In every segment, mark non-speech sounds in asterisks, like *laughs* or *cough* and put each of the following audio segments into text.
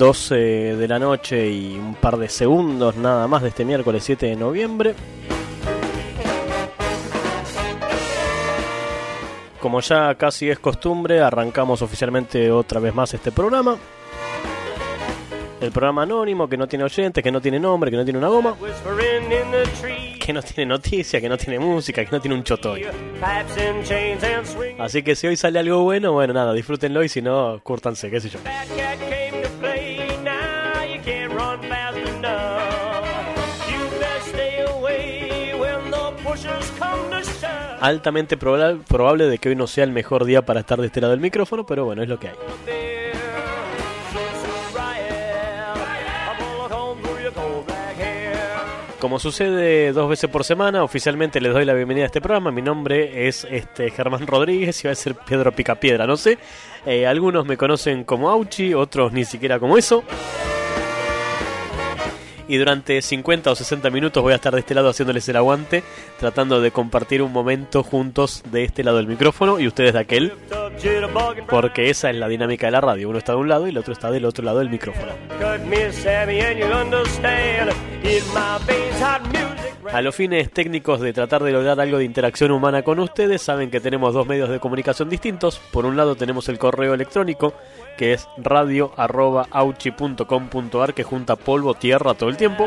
12 de la noche y un par de segundos nada más de este miércoles 7 de noviembre. Como ya casi es costumbre, arrancamos oficialmente otra vez más este programa. El programa anónimo que no tiene oyentes, que no tiene nombre, que no tiene una goma, que no tiene noticia, que no tiene música, que no tiene un chotoy. Así que si hoy sale algo bueno, bueno, nada, disfrútenlo y si no, cúrtanse, qué sé yo. Altamente probable, de que hoy no sea el mejor día para estar de este lado del micrófono, pero bueno, es lo que hay. Como sucede dos veces por semana, oficialmente les doy la bienvenida a este programa. Mi nombre es este Germán Rodríguez y va a ser Pedro Picapiedra, no sé. Eh, algunos me conocen como Auchi, otros ni siquiera como eso y durante 50 o 60 minutos voy a estar de este lado haciéndoles el aguante, tratando de compartir un momento juntos de este lado del micrófono y ustedes de aquel, porque esa es la dinámica de la radio, uno está de un lado y el otro está del otro lado del micrófono. A los fines técnicos de tratar de lograr algo de interacción humana con ustedes, saben que tenemos dos medios de comunicación distintos. Por un lado tenemos el correo electrónico, que es radio.auchi.com.ar, que junta polvo, tierra todo el tiempo.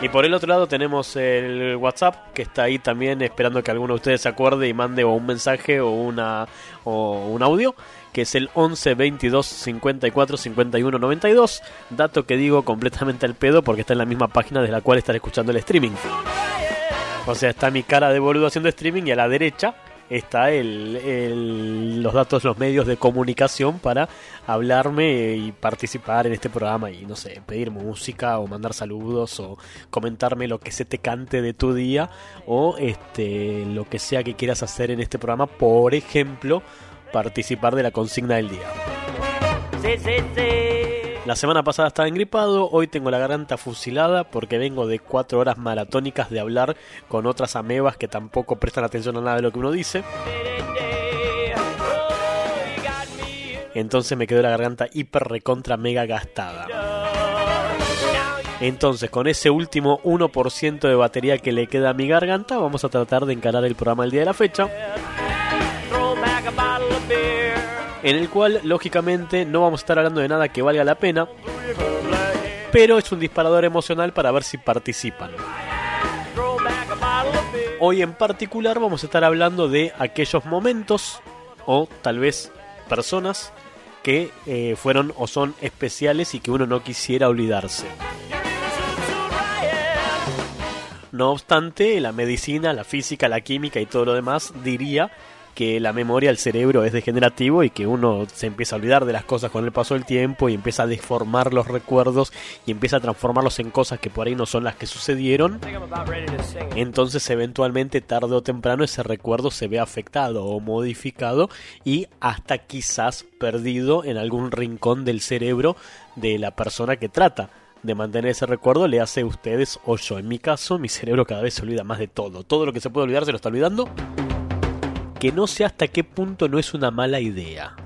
Y por el otro lado tenemos el WhatsApp, que está ahí también esperando que alguno de ustedes se acuerde y mande o un mensaje o, una, o un audio, que es el 11 22 54 51 92. Dato que digo completamente al pedo porque está en la misma página de la cual estar escuchando el streaming. O sea, está mi cara de boludo haciendo streaming y a la derecha está el, los datos, los medios de comunicación para hablarme y participar en este programa y no sé, pedir música o mandar saludos o comentarme lo que se te cante de tu día o este lo que sea que quieras hacer en este programa, por ejemplo, participar de la consigna del día. La semana pasada estaba engripado, hoy tengo la garganta fusilada porque vengo de cuatro horas maratónicas de hablar con otras amebas que tampoco prestan atención a nada de lo que uno dice. Entonces me quedó la garganta hiper recontra mega gastada. Entonces, con ese último 1% de batería que le queda a mi garganta, vamos a tratar de encarar el programa el día de la fecha en el cual lógicamente no vamos a estar hablando de nada que valga la pena, pero es un disparador emocional para ver si participan. Hoy en particular vamos a estar hablando de aquellos momentos o tal vez personas que eh, fueron o son especiales y que uno no quisiera olvidarse. No obstante, la medicina, la física, la química y todo lo demás diría que la memoria, el cerebro es degenerativo y que uno se empieza a olvidar de las cosas con el paso del tiempo y empieza a deformar los recuerdos y empieza a transformarlos en cosas que por ahí no son las que sucedieron. Entonces eventualmente tarde o temprano ese recuerdo se ve afectado o modificado y hasta quizás perdido en algún rincón del cerebro de la persona que trata de mantener ese recuerdo le hace a ustedes o yo. En mi caso, mi cerebro cada vez se olvida más de todo. Todo lo que se puede olvidar se lo está olvidando que no sé hasta qué punto no es una mala idea.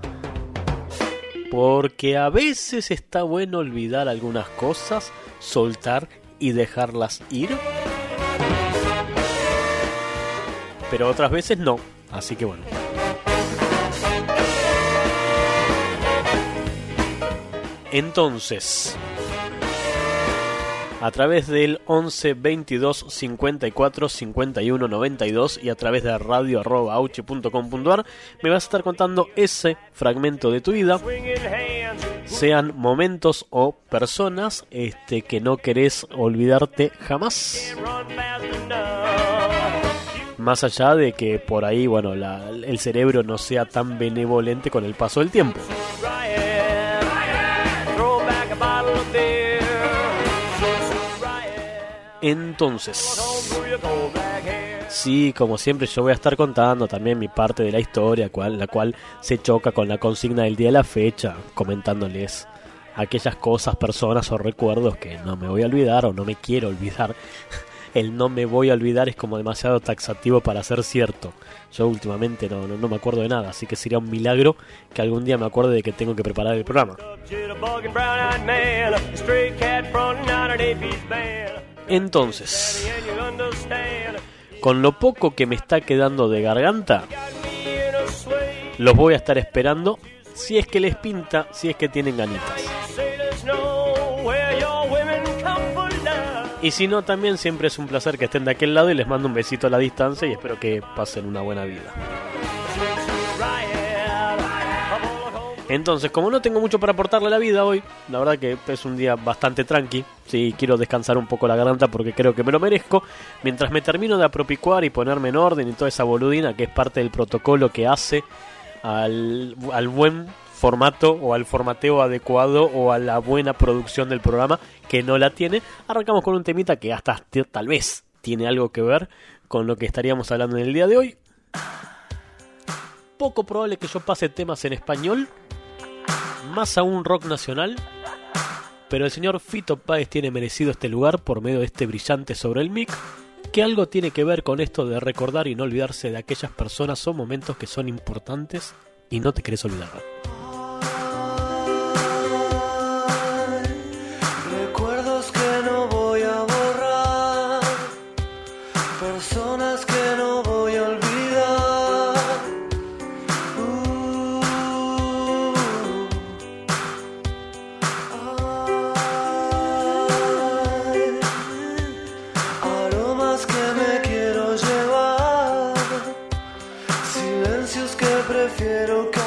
Porque a veces está bueno olvidar algunas cosas, soltar y dejarlas ir. Pero otras veces no. Así que bueno. Entonces, a través del 11 22 54 51 92 y a través de radio me vas a estar contando ese fragmento de tu vida. Sean momentos o personas este, que no querés olvidarte jamás. Más allá de que por ahí bueno el cerebro no sea tan benevolente con el paso del tiempo Entonces, sí, como siempre yo voy a estar contando también mi parte de la historia, cual, la cual se choca con la consigna del día de la fecha, comentándoles aquellas cosas, personas o recuerdos que no me voy a olvidar o no me quiero olvidar. *laughs* el no me voy a olvidar es como demasiado taxativo para ser cierto. Yo últimamente no, no, no me acuerdo de nada, así que sería un milagro que algún día me acuerde de que tengo que preparar el programa. Entonces, con lo poco que me está quedando de garganta, los voy a estar esperando si es que les pinta, si es que tienen ganitas. Y si no, también siempre es un placer que estén de aquel lado y les mando un besito a la distancia y espero que pasen una buena vida. Entonces, como no tengo mucho para aportarle a la vida hoy, la verdad que es un día bastante tranqui. Sí, quiero descansar un poco la garganta porque creo que me lo merezco. Mientras me termino de apropicuar y ponerme en orden y toda esa boludina que es parte del protocolo que hace al, al buen formato o al formateo adecuado o a la buena producción del programa que no la tiene, arrancamos con un temita que hasta tal vez tiene algo que ver con lo que estaríamos hablando en el día de hoy. Poco probable que yo pase temas en español, más aún rock nacional, pero el señor Fito Páez tiene merecido este lugar por medio de este brillante sobre el mic, que algo tiene que ver con esto de recordar y no olvidarse de aquellas personas o momentos que son importantes y no te querés olvidar. es que prefiero que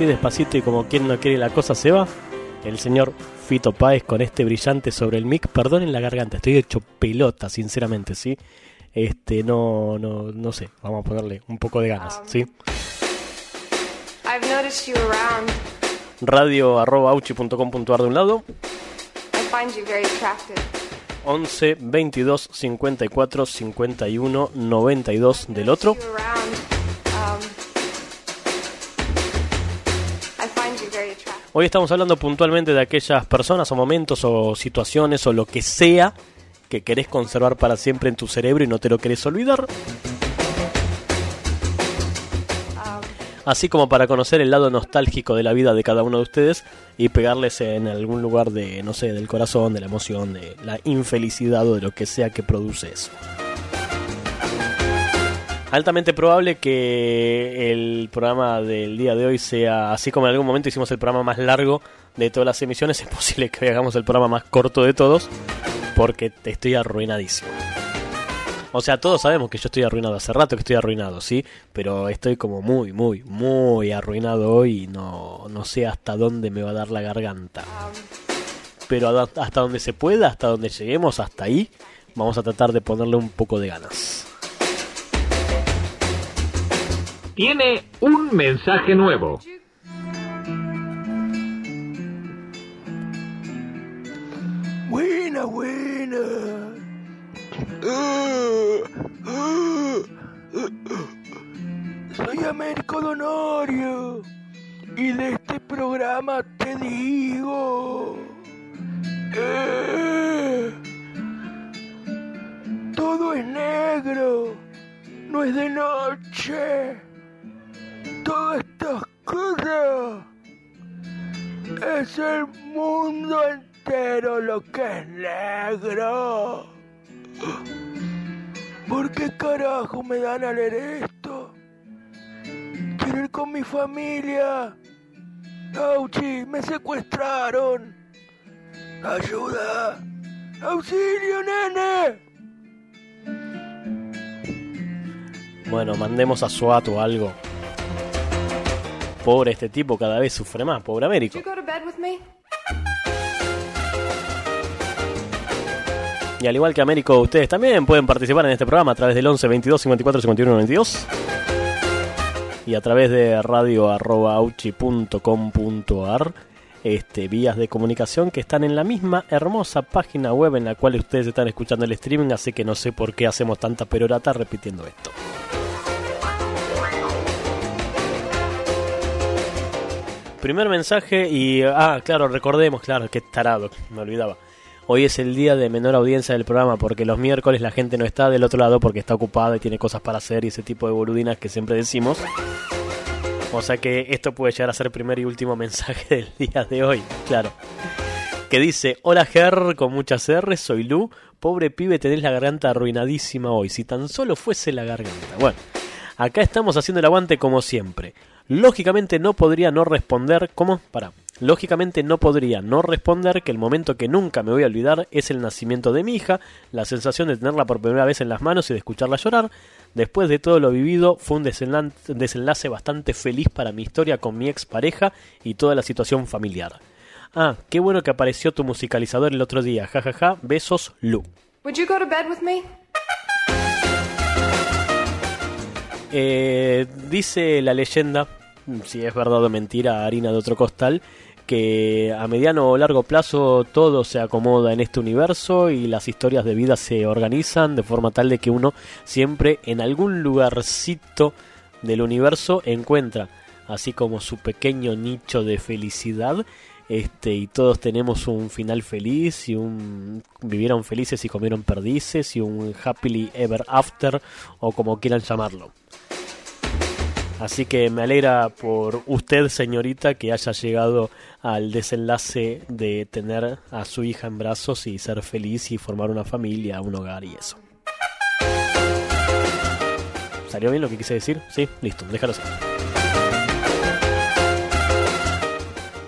así despacito y como quien no quiere la cosa se va, el señor Fito Páez con este brillante sobre el mic. Perdonen la garganta, estoy hecho pelota, sinceramente, ¿sí? Este, no, no, no sé, vamos a ponerle un poco de ganas, ¿sí? I've noticed you around. Radio arroba auchi.com.ar de un lado, I find you very attractive. 11 22 54 51 92 del otro. Hoy estamos hablando puntualmente de aquellas personas o momentos o situaciones o lo que sea que querés conservar para siempre en tu cerebro y no te lo querés olvidar. Así como para conocer el lado nostálgico de la vida de cada uno de ustedes y pegarles en algún lugar de, no sé, del corazón, de la emoción, de la infelicidad o de lo que sea que produce eso. Altamente probable que el programa del día de hoy sea, así como en algún momento hicimos el programa más largo de todas las emisiones, es posible que hoy hagamos el programa más corto de todos, porque estoy arruinadísimo. O sea, todos sabemos que yo estoy arruinado, hace rato que estoy arruinado, ¿sí? Pero estoy como muy, muy, muy arruinado hoy y no, no sé hasta dónde me va a dar la garganta. Pero hasta donde se pueda, hasta donde lleguemos, hasta ahí, vamos a tratar de ponerle un poco de ganas. Tiene un mensaje nuevo. Me dan a leer esto? Quiero ir con mi familia. Auchi, me secuestraron. Ayuda. Auxilio, nene. Bueno, mandemos a SWAT o algo. Pobre este tipo, cada vez sufre más, pobre Américo. Y al igual que Américo, ustedes también pueden participar en este programa a través del 11 22 54 51 92 y a través de radio.auchi.com.ar este, vías de comunicación que están en la misma hermosa página web en la cual ustedes están escuchando el streaming, así que no sé por qué hacemos tanta perorata repitiendo esto. Primer mensaje y... Ah, claro, recordemos, claro, qué tarado, me olvidaba. Hoy es el día de menor audiencia del programa porque los miércoles la gente no está del otro lado porque está ocupada y tiene cosas para hacer y ese tipo de boludinas que siempre decimos. O sea que esto puede llegar a ser el primer y último *laughs* mensaje del día de hoy, claro. Que dice, hola Ger, con muchas R, soy Lu. Pobre pibe, tenés la garganta arruinadísima hoy. Si tan solo fuese la garganta. Bueno, acá estamos haciendo el aguante como siempre. Lógicamente no podría no responder. ¿Cómo? Para. Lógicamente no podría no responder que el momento que nunca me voy a olvidar es el nacimiento de mi hija, la sensación de tenerla por primera vez en las manos y de escucharla llorar. Después de todo lo vivido, fue un desenlace bastante feliz para mi historia con mi expareja y toda la situación familiar. Ah, qué bueno que apareció tu musicalizador el otro día. Ja, ja, ja. Besos, Lu. Would you go to bed with me? Eh, dice la leyenda, si es verdad o mentira, harina de otro costal, que a mediano o largo plazo todo se acomoda en este universo y las historias de vida se organizan de forma tal de que uno siempre en algún lugarcito del universo encuentra así como su pequeño nicho de felicidad este y todos tenemos un final feliz y un vivieron felices y comieron perdices y un happily ever after o como quieran llamarlo. Así que me alegra por usted, señorita, que haya llegado al desenlace de tener a su hija en brazos y ser feliz y formar una familia, un hogar y eso. ¿Salió bien lo que quise decir? Sí, listo, déjalo así.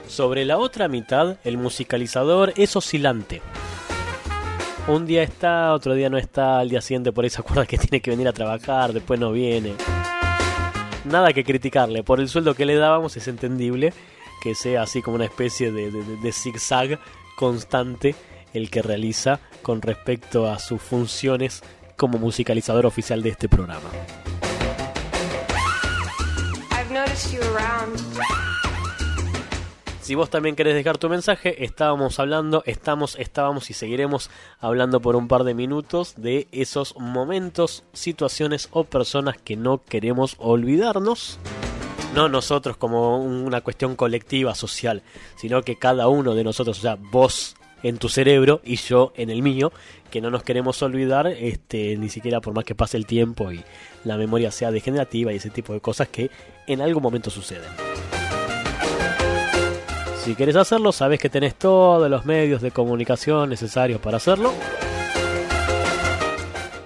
Sobre la otra mitad, el musicalizador es oscilante. Un día está, otro día no está, al día siguiente por ahí se acuerda que tiene que venir a trabajar, después no viene nada que criticarle. Por el sueldo que le dábamos es entendible. Que sea así como una especie de, de, de- de zigzag constante el que realiza con respecto a sus funciones como musicalizador oficial de este programa. Si vos también querés dejar tu mensaje, estábamos hablando, estamos, estábamos y seguiremos hablando por un par de minutos de esos momentos, situaciones o personas que no queremos olvidarnos. No nosotros como una cuestión colectiva, social, sino que cada uno de nosotros, o sea, vos en tu cerebro y yo en el mío, que no nos queremos olvidar, este, ni siquiera por más que pase el tiempo y la memoria sea degenerativa y ese tipo de cosas que en algún momento suceden. Si quieres hacerlo, sabes que tenés todos los medios de comunicación necesarios para hacerlo.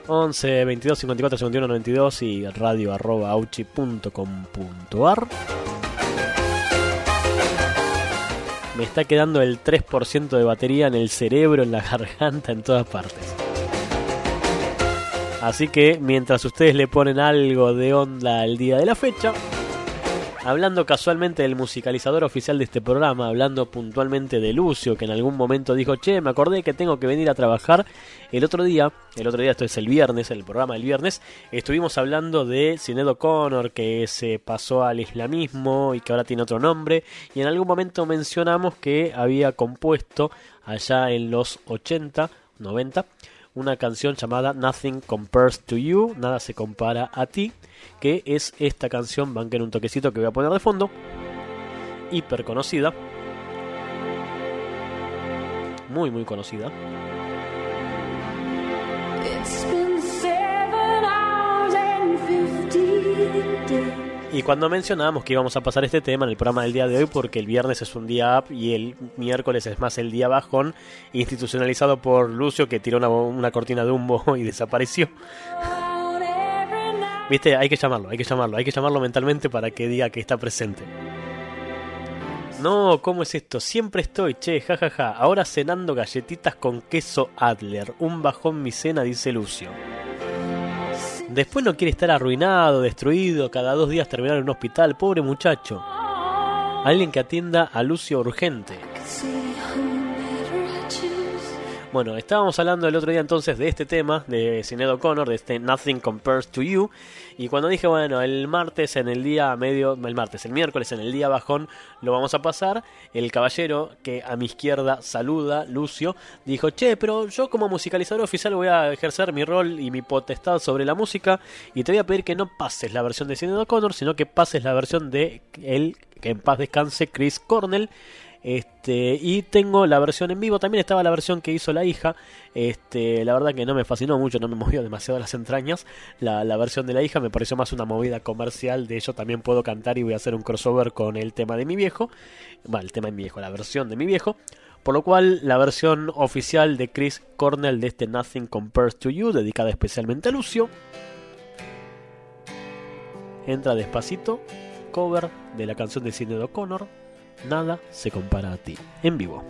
11 22 54 51 92 y radio arroba auchi.com.ar. Me está quedando el 3% de batería en el cerebro, en la *laughs* garganta, en todas partes. Así que mientras ustedes le ponen algo de onda al día de la fecha, hablando casualmente del musicalizador oficial de este programa, hablando puntualmente de Lucio, que en algún momento dijo, che, me acordé que tengo que venir a trabajar. El otro día, el otro día, esto es el viernes, el programa del viernes, estuvimos hablando de Sinead O'Connor, que se pasó al islamismo y que ahora tiene otro nombre, y en algún momento mencionamos que había compuesto allá en los 80, 90, una canción llamada Nothing Compares to You, nada se compara a ti, que es esta canción, banquen un toquecito que voy a poner de fondo, hiper conocida, muy muy conocida. It's been. Y cuando mencionábamos que íbamos a pasar este tema en el programa del día de hoy, porque el viernes es un día up y el miércoles es más el día bajón, institucionalizado por Lucio que tiró una, cortina de humo y desapareció. Viste, hay que llamarlo, hay que llamarlo, hay que llamarlo mentalmente para que diga que está presente. No, ¿cómo es esto? Siempre estoy, che, jajaja. Ahora cenando galletitas con queso Adler. Un bajón mi cena, dice Lucio. Después no quiere estar arruinado, destruido, cada dos días terminar en un hospital. Pobre muchacho. Alguien que atienda a Lucio urgente. Bueno, estábamos hablando el otro día entonces de este tema, de Sinead O'Connor, de este Nothing Compares to You. Y cuando dije, bueno, el martes en el día medio, el martes, el miércoles en el día bajón, lo vamos a pasar, el caballero que a mi izquierda saluda, Lucio, dijo, che, pero yo como musicalizador oficial voy a ejercer mi rol y mi potestad sobre la música y te voy a pedir que no pases la versión de Sinead O'Connor, sino que pases la versión de el que en paz descanse Chris Cornell. Este, y tengo la versión en vivo, también estaba la versión que hizo la hija. Este, la verdad que no me fascinó mucho, no me *laughs* movió demasiado las entrañas. La, versión de la hija me pareció más una movida comercial. De ello también puedo cantar y voy a hacer un crossover con el tema de mi viejo. Bueno, el tema de mi viejo, la versión de mi viejo. Por lo cual, la versión oficial de Chris Cornell de este Nothing Compares to You, dedicada especialmente a Lucio, entra despacito, cover de la canción de Sinead O'Connor, Nada se compara a ti, en vivo.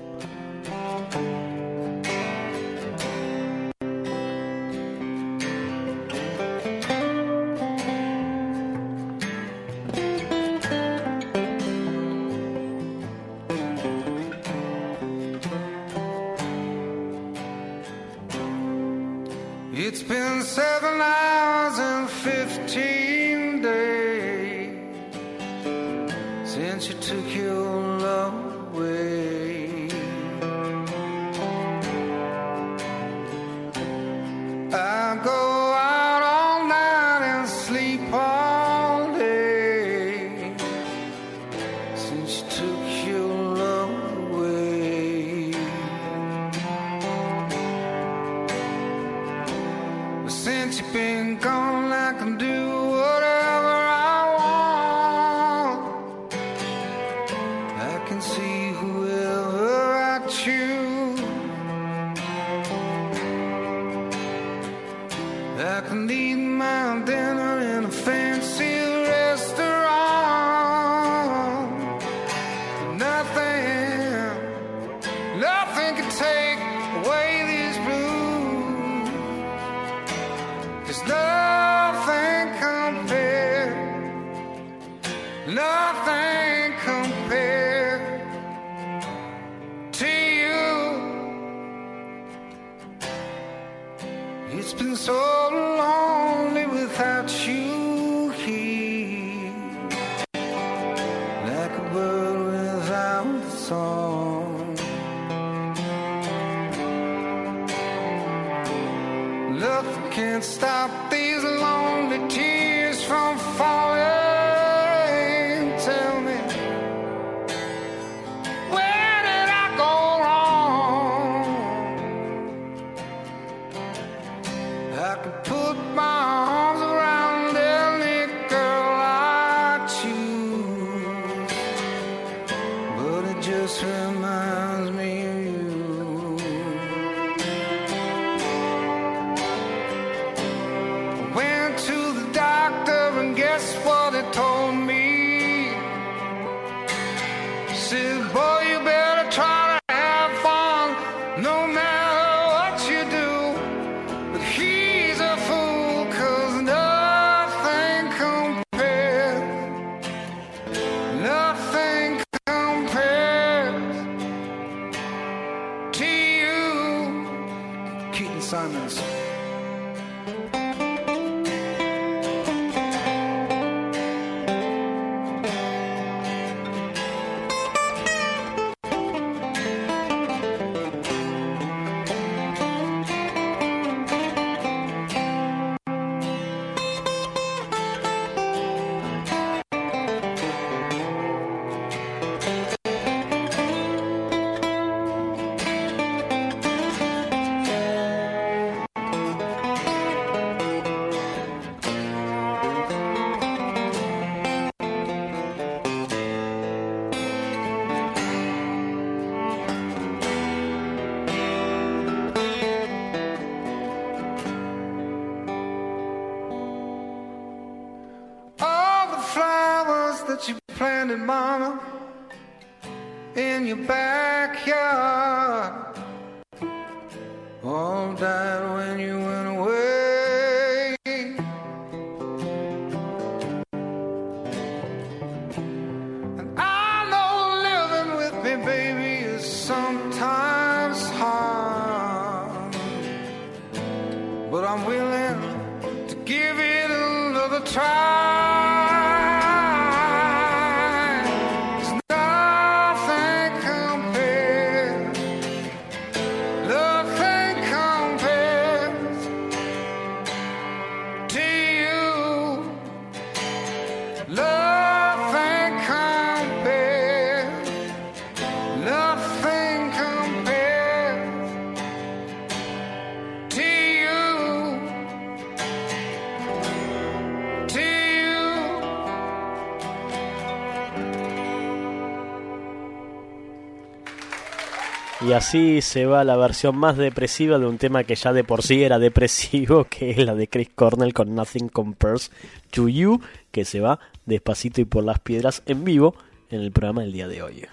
Y así se va la versión más depresiva de un tema que ya de por sí era depresivo, *laughs* que es la de Chris Cornell con Nothing Compares to You, que se va despacito y por las piedras en vivo en el programa del día de hoy.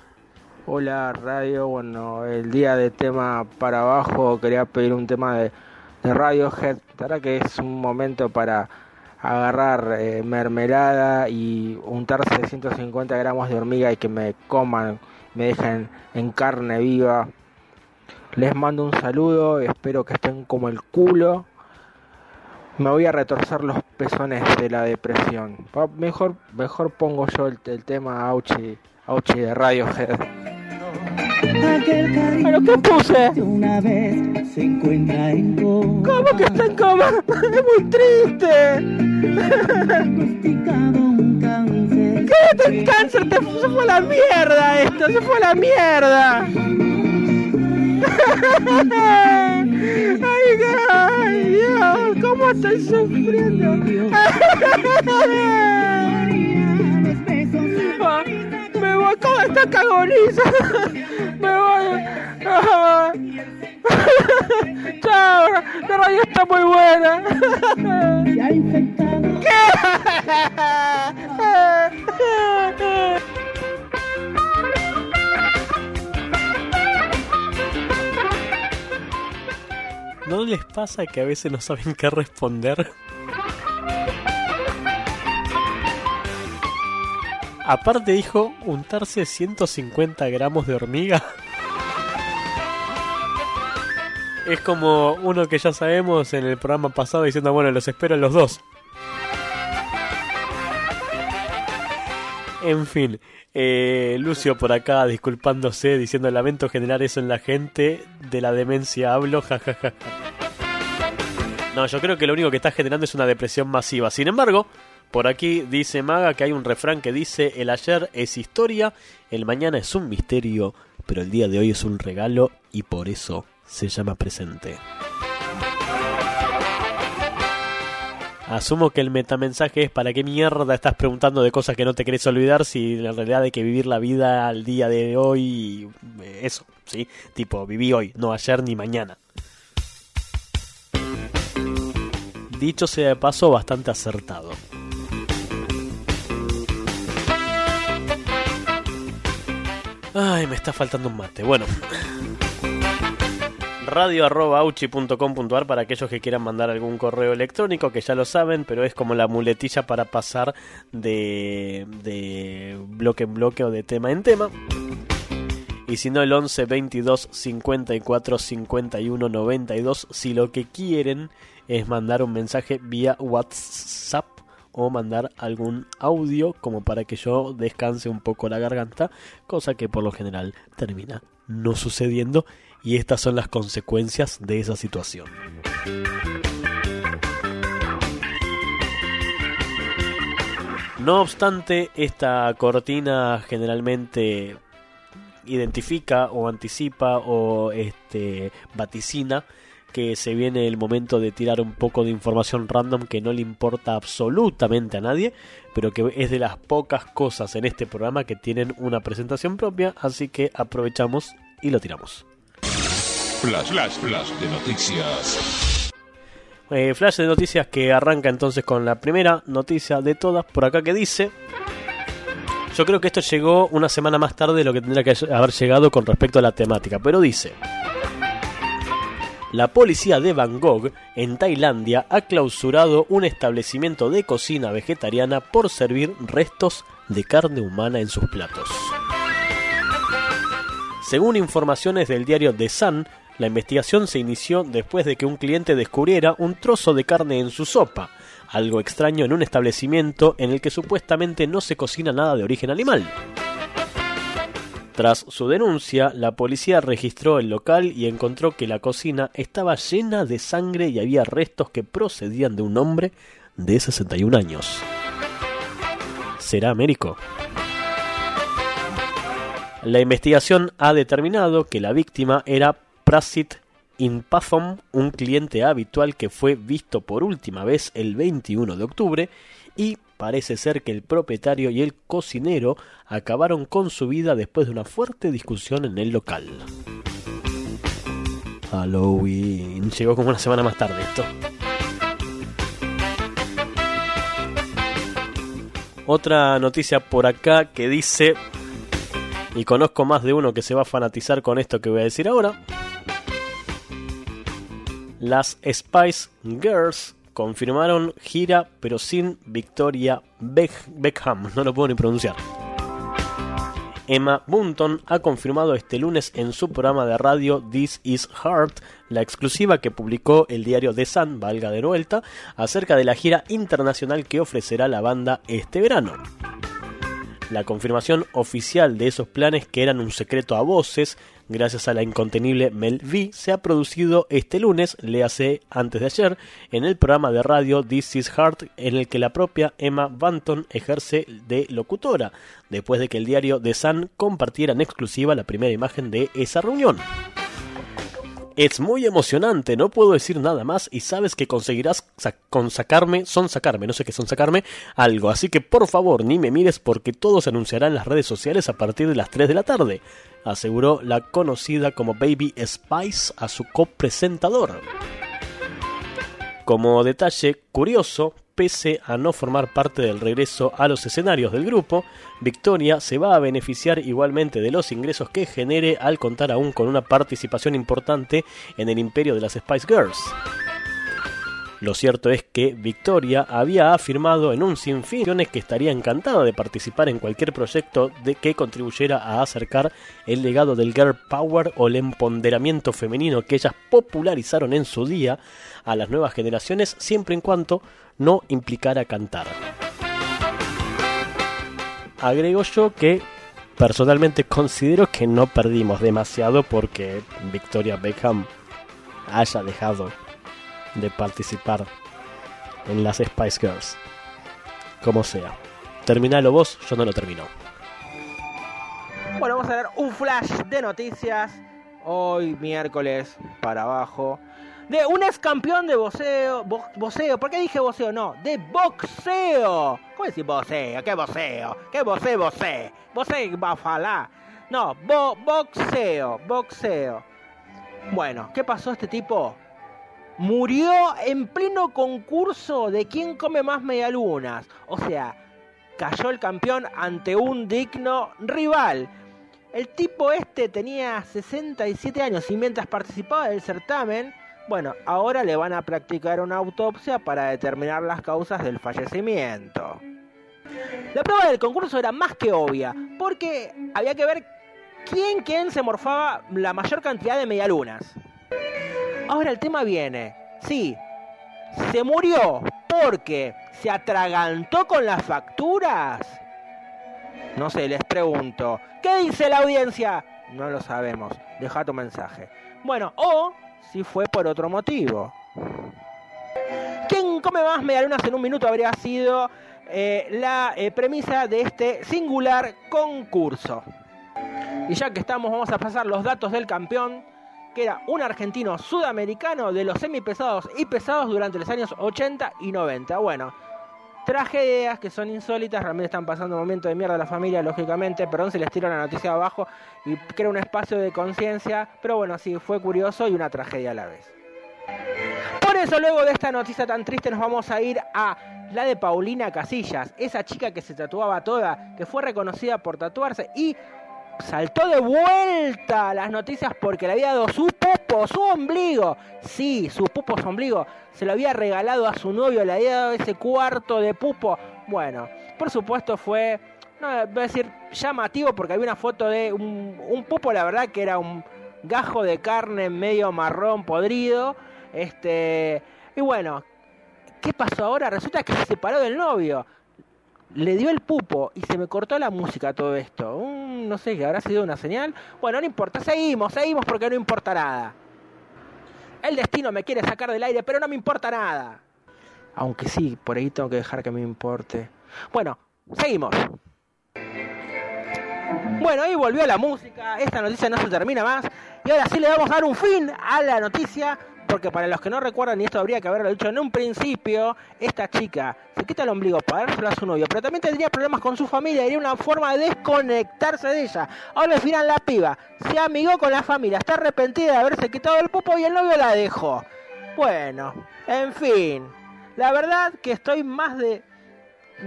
Hola radio, bueno, el día de tema para abajo quería pedir un tema de, de Radiohead, verdad que es un momento para agarrar eh, mermelada y untarse 150 gramos de hormiga y que me coman, me dejen en carne viva. Les mando un saludo, espero que estén como el culo. Me voy a retorcer los pezones de la depresión. Mejor, mejor pongo yo el, el tema Auchi, Auchi de Radiohead. ¿Pero qué puse? Una vez se encuentra en coma. ¿Cómo que está en coma? *laughs* Es muy triste. ¿Qué? Te cáncer, te, se fue a la mierda esto, se fue a la mierda. Ay, Dios, ¿cómo estoy sufriendo? Me voy con esta cagoniza. Me voy. Chao, la radio está muy buena. ¿Qué? ¿No les pasa que a veces no saben qué responder? Aparte dijo untarse 150 gramos de hormiga. Es como uno que ya sabemos en el programa pasado diciendo, bueno, los espero a los dos. En fin, eh, Lucio por acá disculpándose, diciendo lamento generar eso en la gente, de la demencia hablo, jajaja. No, yo creo que lo único que está generando es una depresión masiva. Sin embargo, por aquí dice Maga que hay un refrán que dice, el ayer es historia, el mañana es un misterio, pero el día de hoy es un regalo y por eso se llama presente. Asumo que el metamensaje es para qué mierda estás preguntando de cosas que no te querés olvidar si en realidad hay que vivir la vida al día de hoy, eh, eso, ¿sí? Tipo, viví hoy, no ayer ni mañana. Dicho sea de paso, bastante acertado. Ay, me está faltando un mate. Bueno. radio.auchi.com.ar para aquellos que quieran mandar algún correo electrónico, que ya lo saben, pero es como la muletilla para pasar de, de bloque en bloque o de tema en tema. Y si no, el 11 22 54 51 92, si lo que quieren es mandar un mensaje vía WhatsApp o mandar algún audio como para que yo descanse un poco la garganta, cosa que por lo general termina no sucediendo y estas son las consecuencias de esa situación. No obstante, esta cortina generalmente identifica o anticipa o este vaticina que se viene el momento de tirar un poco de información random que no le importa absolutamente a nadie, pero que es de las pocas cosas en este programa que tienen una presentación propia, así que aprovechamos y lo tiramos. Flash, flash, flash de noticias. Eh, flash de noticias que arranca entonces con la primera noticia de todas por acá que dice... Yo creo que esto llegó una semana más tarde de lo que tendría que haber llegado con respecto a la temática, pero dice... La policía de Bangkok, en Tailandia, ha clausurado un establecimiento de cocina vegetariana por servir restos de carne humana en sus platos. Según informaciones del diario The Sun, la investigación se inició después de que un cliente descubriera un trozo de carne en su sopa, algo extraño en un establecimiento en el que supuestamente no se cocina nada de origen animal. Tras su denuncia, la policía registró el local y encontró que la cocina estaba llena de sangre y había restos que procedían de un hombre de 61 años. ¿Será Américo? La investigación ha determinado que la víctima era Prasit Inpathom, un cliente habitual que fue visto por última vez el 21 de octubre y parece ser que el propietario y el cocinero acabaron con su vida después de una fuerte discusión en el local. Halloween. Llegó como una semana más tarde esto. Otra noticia por acá que dice, y conozco más de uno que se va a fanatizar con esto que voy a decir ahora, las Spice Girls confirmaron gira pero sin Victoria Beck- Beckham, no lo puedo ni pronunciar. Emma Bunton ha confirmado este lunes en su programa de radio This Is Heart la exclusiva que publicó el diario The Sun, valga de vuelta, acerca de la gira internacional que ofrecerá la banda este verano. La confirmación oficial de esos planes que eran un secreto a voces, gracias a la incontenible Mel V, se ha producido este lunes, léase antes de ayer, en el programa de radio This Is Heart, en el que la propia Emma Banton ejerce de locutora, después de que el diario The Sun compartiera en exclusiva la primera imagen de esa reunión. Es muy emocionante, no puedo decir nada más y sabes que conseguirás sa- son sacarme, no sé qué son sacarme, algo. Así que por favor ni me mires porque todo se anunciará en las redes sociales a partir de las 3 de la tarde, aseguró la conocida como Baby Spice a su copresentador. Como detalle curioso, pese a no formar parte del regreso a los escenarios del grupo, Victoria se va a beneficiar igualmente de los ingresos que genere al contar aún con una participación importante en el imperio de las Spice Girls. Lo cierto es que Victoria había afirmado en un sinfín que estaría encantada de participar en cualquier proyecto de que contribuyera a acercar el legado del girl power o el empoderamiento femenino que ellas popularizaron en su día a las nuevas generaciones siempre en cuanto no implicara cantar. agrego yo que personalmente considero que no perdimos demasiado porque Victoria Beckham haya dejado de participar en las Spice Girls. Como sea. Terminalo vos, yo no lo termino. Bueno, vamos a ver un flash de noticias. Hoy, miércoles, para abajo. De un ex campeón de boxeo. bo- Boxeo, ¿por qué dije boxeo? No, de boxeo. ¿Cómo decir boxeo? ¿Qué boxeo? ¿Qué boxeo, boxeo? Boxeo, bafalá. No, bo- boxeo, boxeo. Bueno, ¿qué pasó este tipo? Murió en pleno concurso de quién come más medialunas. O sea, cayó el campeón ante un digno rival. El tipo este tenía 67 años y mientras participaba del certamen, bueno, ahora le van a practicar una autopsia para determinar las causas del fallecimiento. La prueba del concurso era más que obvia, porque había que ver quién quién se morfaba la mayor cantidad de medialunas. Ahora el tema viene, sí, se murió porque se atragantó con las facturas. No sé, les pregunto. ¿Qué dice la audiencia? No lo sabemos. Deja tu mensaje. Bueno, o si fue por otro motivo. ¿Quién come más medialunas en un minuto? Habría sido eh, la eh, premisa de este singular concurso. Y ya que estamos, vamos a pasar los datos del campeón, que era un argentino sudamericano de los semipesados y pesados durante los años 80 y 90. Bueno, tragedias que son insólitas, realmente están pasando un momento de mierda a la familia, lógicamente, perdón si les tiro la noticia abajo y crea un espacio de conciencia, pero bueno, sí, fue curioso y una tragedia a la vez. Por eso luego de esta noticia tan triste nos vamos a ir a la de Paulina Casillas, esa chica que se tatuaba toda, que fue reconocida por tatuarse y saltó de vuelta las noticias porque le había dado su pupo, su ombligo. Sí, su pupo, su ombligo. Se lo había regalado a su novio, le había dado ese cuarto de pupo. Bueno, por supuesto fue, no voy a decir llamativo porque había una foto de un, un pupo, la verdad que era un gajo de carne medio marrón podrido. Este, y bueno, ¿qué pasó ahora? Resulta que se separó del novio le dio el pupo y se me cortó la música todo esto. No sé, que habrá sido una señal. Bueno, no importa, seguimos, seguimos porque no importa nada. El destino me quiere sacar del aire, pero no me importa nada. Aunque sí, por ahí tengo que dejar que me importe. Bueno, seguimos. Bueno, ahí volvió la música, esta noticia no se termina más. Y ahora sí le vamos a dar un fin a la noticia, porque para los que no recuerdan, y esto habría que haberlo dicho en un principio, esta chica se quita el ombligo para dárselo a su novio, pero también tendría problemas con su familia, era una forma de desconectarse de ella. Ahora al final la piba se amigó con la familia, está arrepentida de haberse quitado el pupo y el novio la dejó. Bueno, en fin, la verdad que estoy más de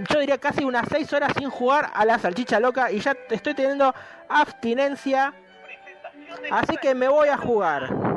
yo diría casi unas 6 horas sin jugar a la salchicha loca y ya estoy teniendo abstinencia. Así que me voy a jugar.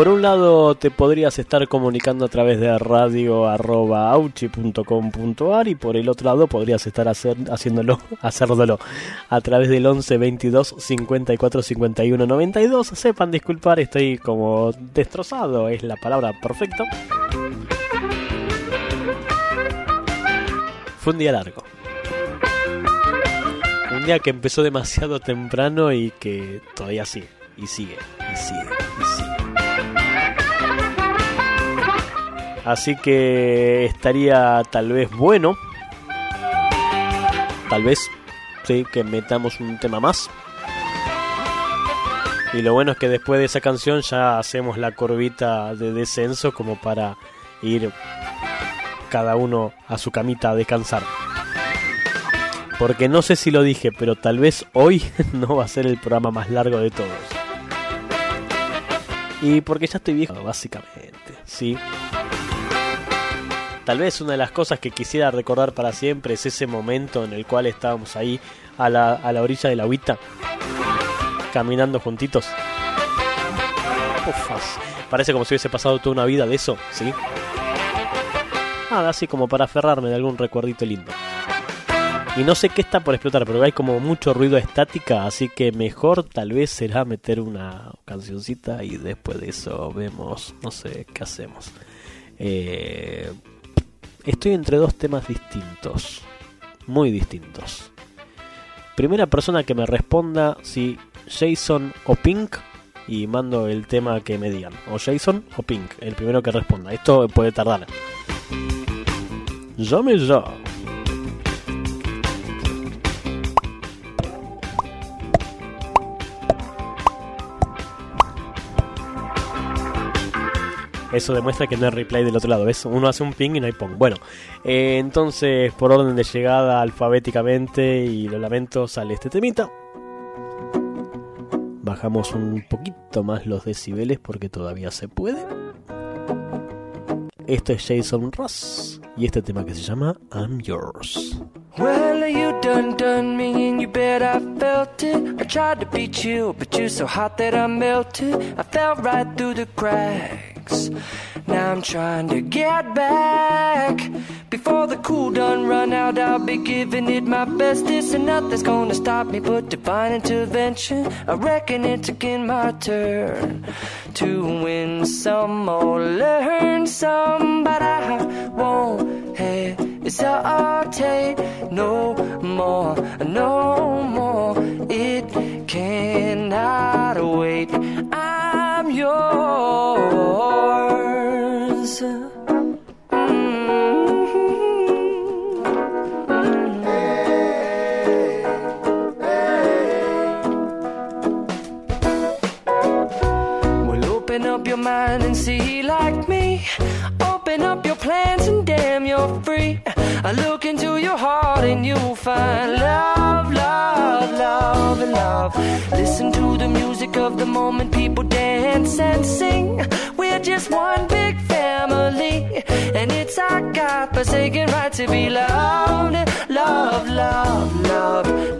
Por un lado te podrías estar comunicando a través de radio.auchi.com.ar y por el otro lado podrías estar hacer, haciéndolo, *laughs* hacerlo a través del 11 22 54 51 92. Sepan disculpar, estoy como destrozado, es la palabra perfecta. Fue un día largo. Un día que empezó demasiado temprano y que todavía sigue, y sigue, y sigue. Así que estaría tal vez bueno. Tal vez sí, que metamos un tema más. Y lo bueno es que después de esa canción ya hacemos la curvita de descenso como para ir cada uno a su camita a descansar. Porque no sé si lo dije, pero tal vez hoy *laughs* no va a ser el programa más largo de todos. Y porque ya estoy viejo, básicamente, ¿sí? Tal vez una de las cosas que quisiera recordar para siempre es ese momento en el cual estábamos ahí a la, a la orilla de la agüita, caminando juntitos. Ufas, parece como si hubiese pasado toda una vida de eso, ¿sí? Nada, así como para aferrarme de algún recuerdito lindo. Y no sé qué está por explotar, pero hay como mucho ruido estática, así que mejor tal vez será meter una cancioncita y después de eso vemos, no sé, qué hacemos. Eh, estoy entre dos temas distintos, muy distintos. Primera persona que me responda si Jason o Pink y mando el tema que me digan. O Jason o Pink, el primero que responda. Esto puede tardar. Llame ya. Eso demuestra que no hay replay del otro lado. ¿Ves? Uno hace un ping y no hay pong. Bueno, eh, entonces por orden de llegada alfabéticamente, y lo lamento, sale este temita. Bajamos un poquito más los decibeles porque todavía se puede. Esto es Jason Ross y este tema que se llama I'm Yours. Well, you done done me and you bet I felt it. I tried to beat you, but you're so hot that I melted. I fell right through the cracks. Now I'm trying to get back. Before the cool done run out, I'll be giving it my best. This and nothing's gonna stop me but divine intervention. I reckon it's again my turn to win some or learn some, but I won't hesitate no more, no more. It cannot wait. I'm yours. Well, open up your mind and see like me. Open up your plans and damn, you're free. I look into your heart and you'll find love, love, love, and love. Listen to the music of the moment, people dance and sing. We're just one God forsaken right to be loved. Love, love, love,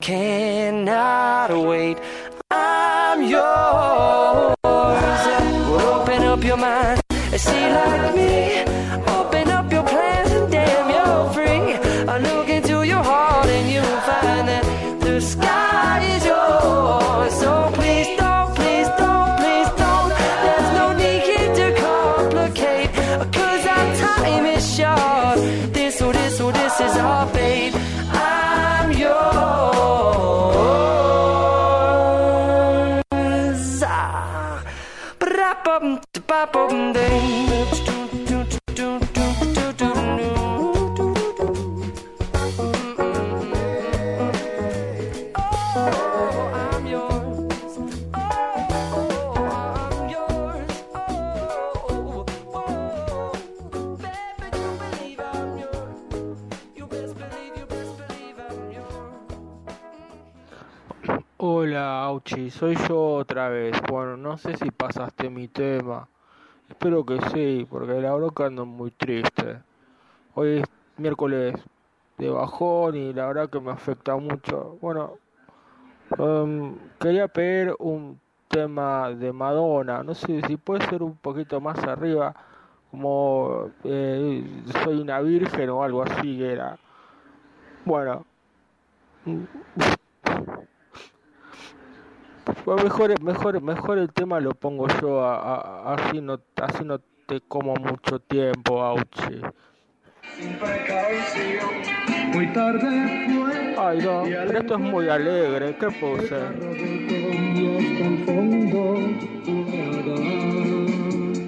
cannot wait. I'm yours. Well, open up your mind and see like me. Que sí, porque la broca ando muy triste. Hoy es miércoles de bajón y la verdad que me afecta mucho. Bueno, em, quería pedir un tema de Madonna, no sé si puede ser un poquito más arriba, como eh, soy una virgen o algo así que era. Bueno. Pues mejor, mejor, mejor el tema lo pongo yo, a- a- así no, así no te como mucho tiempo, Auchi. Muy tarde fue. Ay, no, pero esto es muy alegre, ¿qué fondo.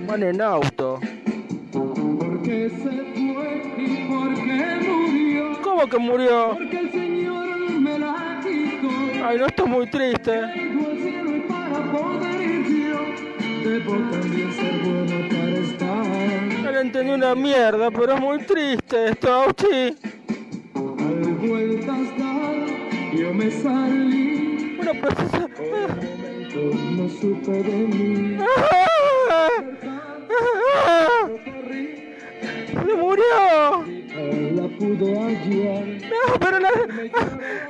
Van en auto. ¿Cómo que murió? Ay, no, esto es muy triste. No le entendí una mierda, pero es muy triste esto, Auchi. Yo me salí. Bueno, momento no supe de mí. ¡Se murió! No, pero la...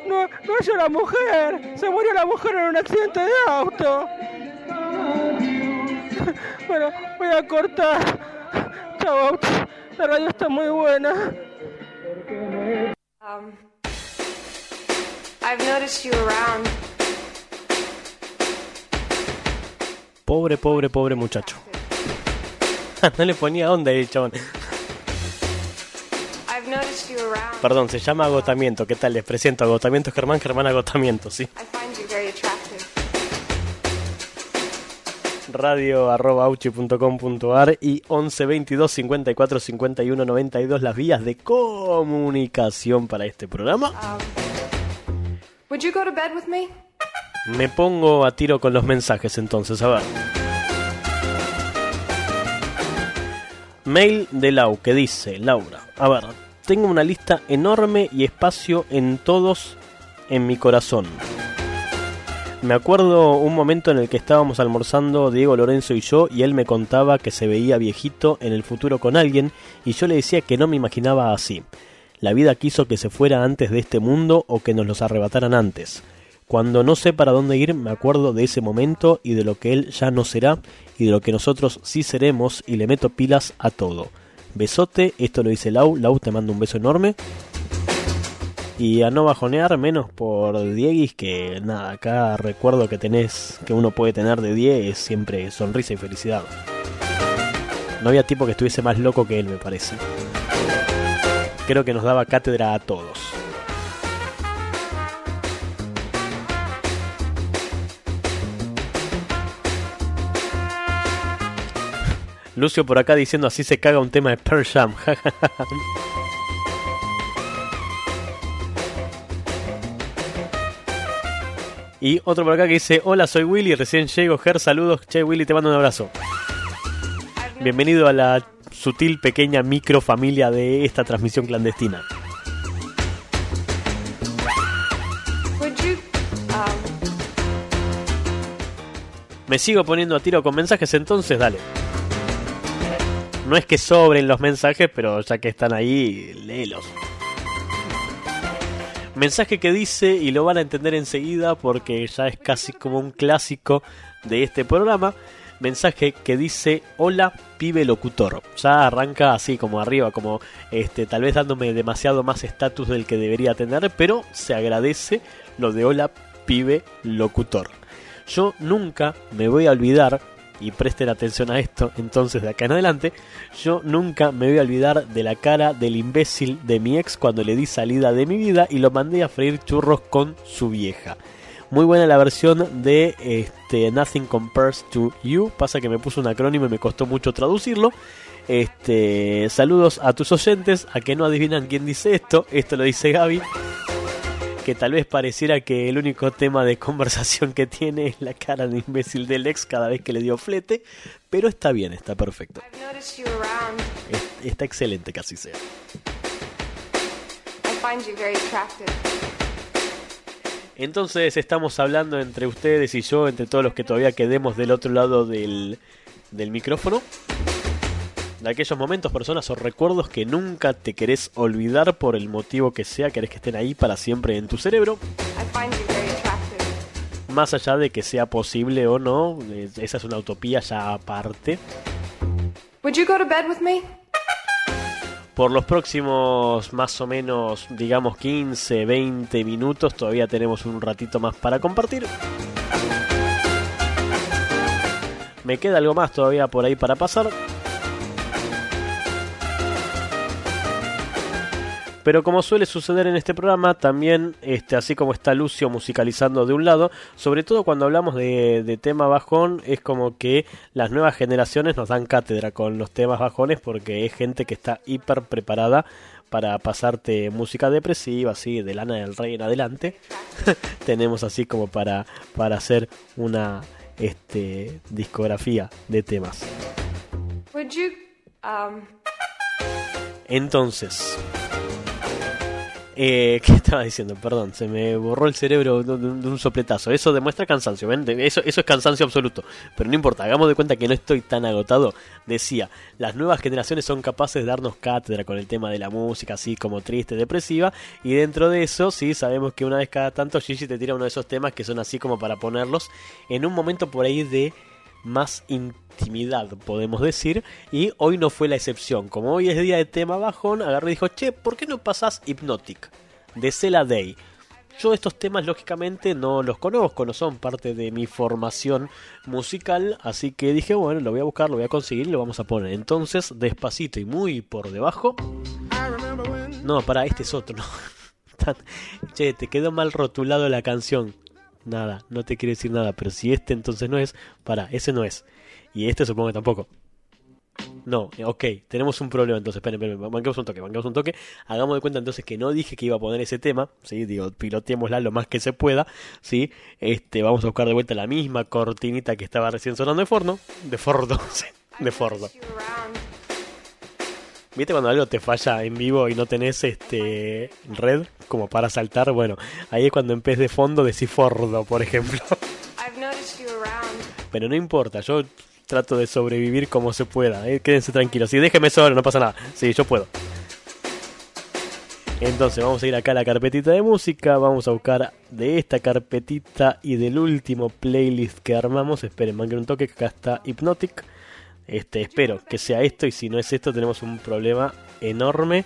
no, no es la mujer. Se murió la mujer en un accidente de auto. Bueno, voy a cortar. Chao. La radio está muy buena. Um, I've noticed you around. Pobre, pobre, pobre muchacho. *laughs* no le ponía onda el chabón. Perdón, se llama agotamiento. ¿Qué tal? Les presento agotamiento Germán, Germán agotamiento, sí. Radio arroba auchi.com.ar y 11 22 54 51 92 las vías de comunicación para este programa. Um, would you go to bed with me? Me pongo a tiro con los mensajes entonces, a ver. Mail de Lau que dice, Laura, a ver, tengo una lista enorme y espacio en todos en mi corazón. Me acuerdo un momento en el que estábamos almorzando Diego Lorenzo y yo y él me contaba que se veía viejito en el futuro con alguien y yo le decía que no me imaginaba así. La vida quiso que se fuera antes de este mundo o que nos los arrebataran antes. Cuando no sé para dónde ir me acuerdo de ese momento y de lo que él ya no será y de lo que nosotros sí seremos y le meto pilas a todo. Besote, esto lo dice Lau, Lau te mando un beso enorme. Y a no bajonear menos por Dieguis, que nada, acá recuerdo que tenés, que uno puede tener de 10 es siempre sonrisa y felicidad. No había tipo que estuviese más loco que él, me parece. Creo que nos daba cátedra a todos. Lucio por acá diciendo así se caga un tema de Pearl Jam. *laughs* y otro por acá que dice, hola soy Willy, recién llego, Ger, saludos, che Willy, te mando un abrazo. Bienvenido a la sutil pequeña micro familia de esta transmisión clandestina. Um, Me sigo poniendo a tiro con mensajes, entonces dale. No es que sobren los mensajes, pero ya que están ahí, léelos. Mensaje que dice, y lo van a entender enseguida porque ya es casi como un clásico de este programa. Mensaje que dice, hola pibe locutor. Ya arranca así como arriba, como este, tal vez dándome demasiado más estatus del que debería tener, pero se agradece lo de hola pibe locutor. Yo nunca me voy a olvidar, y presten atención a esto entonces de acá en adelante, yo nunca me voy a olvidar de la cara del imbécil de mi ex cuando le di salida de mi vida y lo mandé a freír churros con su vieja. Muy buena la versión de este, Nothing Compares to You. Pasa que me puso un acrónimo y me costó mucho traducirlo. Este, saludos a tus oyentes, a que no adivinan quién dice esto. Esto lo dice Gaby que tal vez pareciera que el único tema de conversación que tiene es la cara de imbécil del ex cada vez que le dio flete, pero está bien, está perfecto. Está excelente que así sea. Entonces estamos hablando entre ustedes y yo, entre todos los que todavía quedemos del otro lado del, del micrófono. De aquellos momentos, personas o recuerdos que nunca te querés olvidar por el motivo que sea, querés que estén ahí para siempre en tu cerebro. Más allá de que sea posible o no, esa es una utopía ya aparte. Would you go to bed with me? Por los próximos más o menos, digamos 15, 20 minutos, todavía tenemos un ratito más para compartir. Me queda algo más todavía por ahí para pasar. Pero como suele suceder en este programa, también, este, así como está Lucio musicalizando de un lado, sobre todo cuando hablamos de, de tema bajón, es como que las nuevas generaciones nos dan cátedra con los temas bajones porque es gente que está hiper preparada para pasarte música depresiva, así, de Lana del Rey en adelante. *laughs* Tenemos así como para, para hacer una este, discografía de temas. Um, Entonces, eh, *laughs* ¿qué estaba diciendo? Perdón, se me borró el cerebro de, un sopletazo. Eso demuestra cansancio, ¿ven? Eso, eso es cansancio absoluto. Pero no importa, hagamos de cuenta que no estoy tan agotado. Decía, las nuevas generaciones son capaces de darnos cátedra con el tema de la música, así como triste, depresiva. Y dentro de eso, sí, sabemos que una vez cada tanto Gigi te tira uno de esos temas que son así como para ponerlos en un momento por ahí de más intimidad, podemos decir, y hoy no fue la excepción. Como hoy es día de tema bajón, agarré y dijo, che, ¿por qué no pasás Hypnotic? De Cela Day. Yo estos temas lógicamente no los conozco, no son parte de mi formación musical, así que dije, bueno, lo voy a buscar, lo voy a conseguir y lo vamos a poner. Entonces, despacito y muy por debajo. No, para, este es otro. *laughs* che, te quedó mal rotulado la canción. Nada, no te quiere decir nada, pero si este entonces no es, para, ese no es. Y este supongo que tampoco. No, ok, tenemos un problema entonces, esperen, esperen, banquemos un toque, banquemos un toque. Hagamos de cuenta entonces que no dije que iba a poner ese tema, sí, digo, piloteémosla lo más que se pueda, sí. Este, vamos a buscar de vuelta la misma cortinita que estaba recién sonando de forno, de fordo, sí, *laughs* de fordo. ¿Viste cuando algo te falla en vivo y no tenés este red como para saltar? Bueno, ahí es cuando en vez de fondo decís fordo, por ejemplo. *laughs* Pero no importa, yo trato de sobrevivir como se pueda. ¿eh? Quédense tranquilos. Si déjeme solo, no pasa nada. Sí, yo puedo. Entonces vamos a ir acá a la carpetita de música. Vamos a buscar de esta carpetita y del último playlist que armamos. Esperen, manquen un toque que acá está Hypnotic. Este, espero que sea esto y si no es esto tenemos un problema enorme.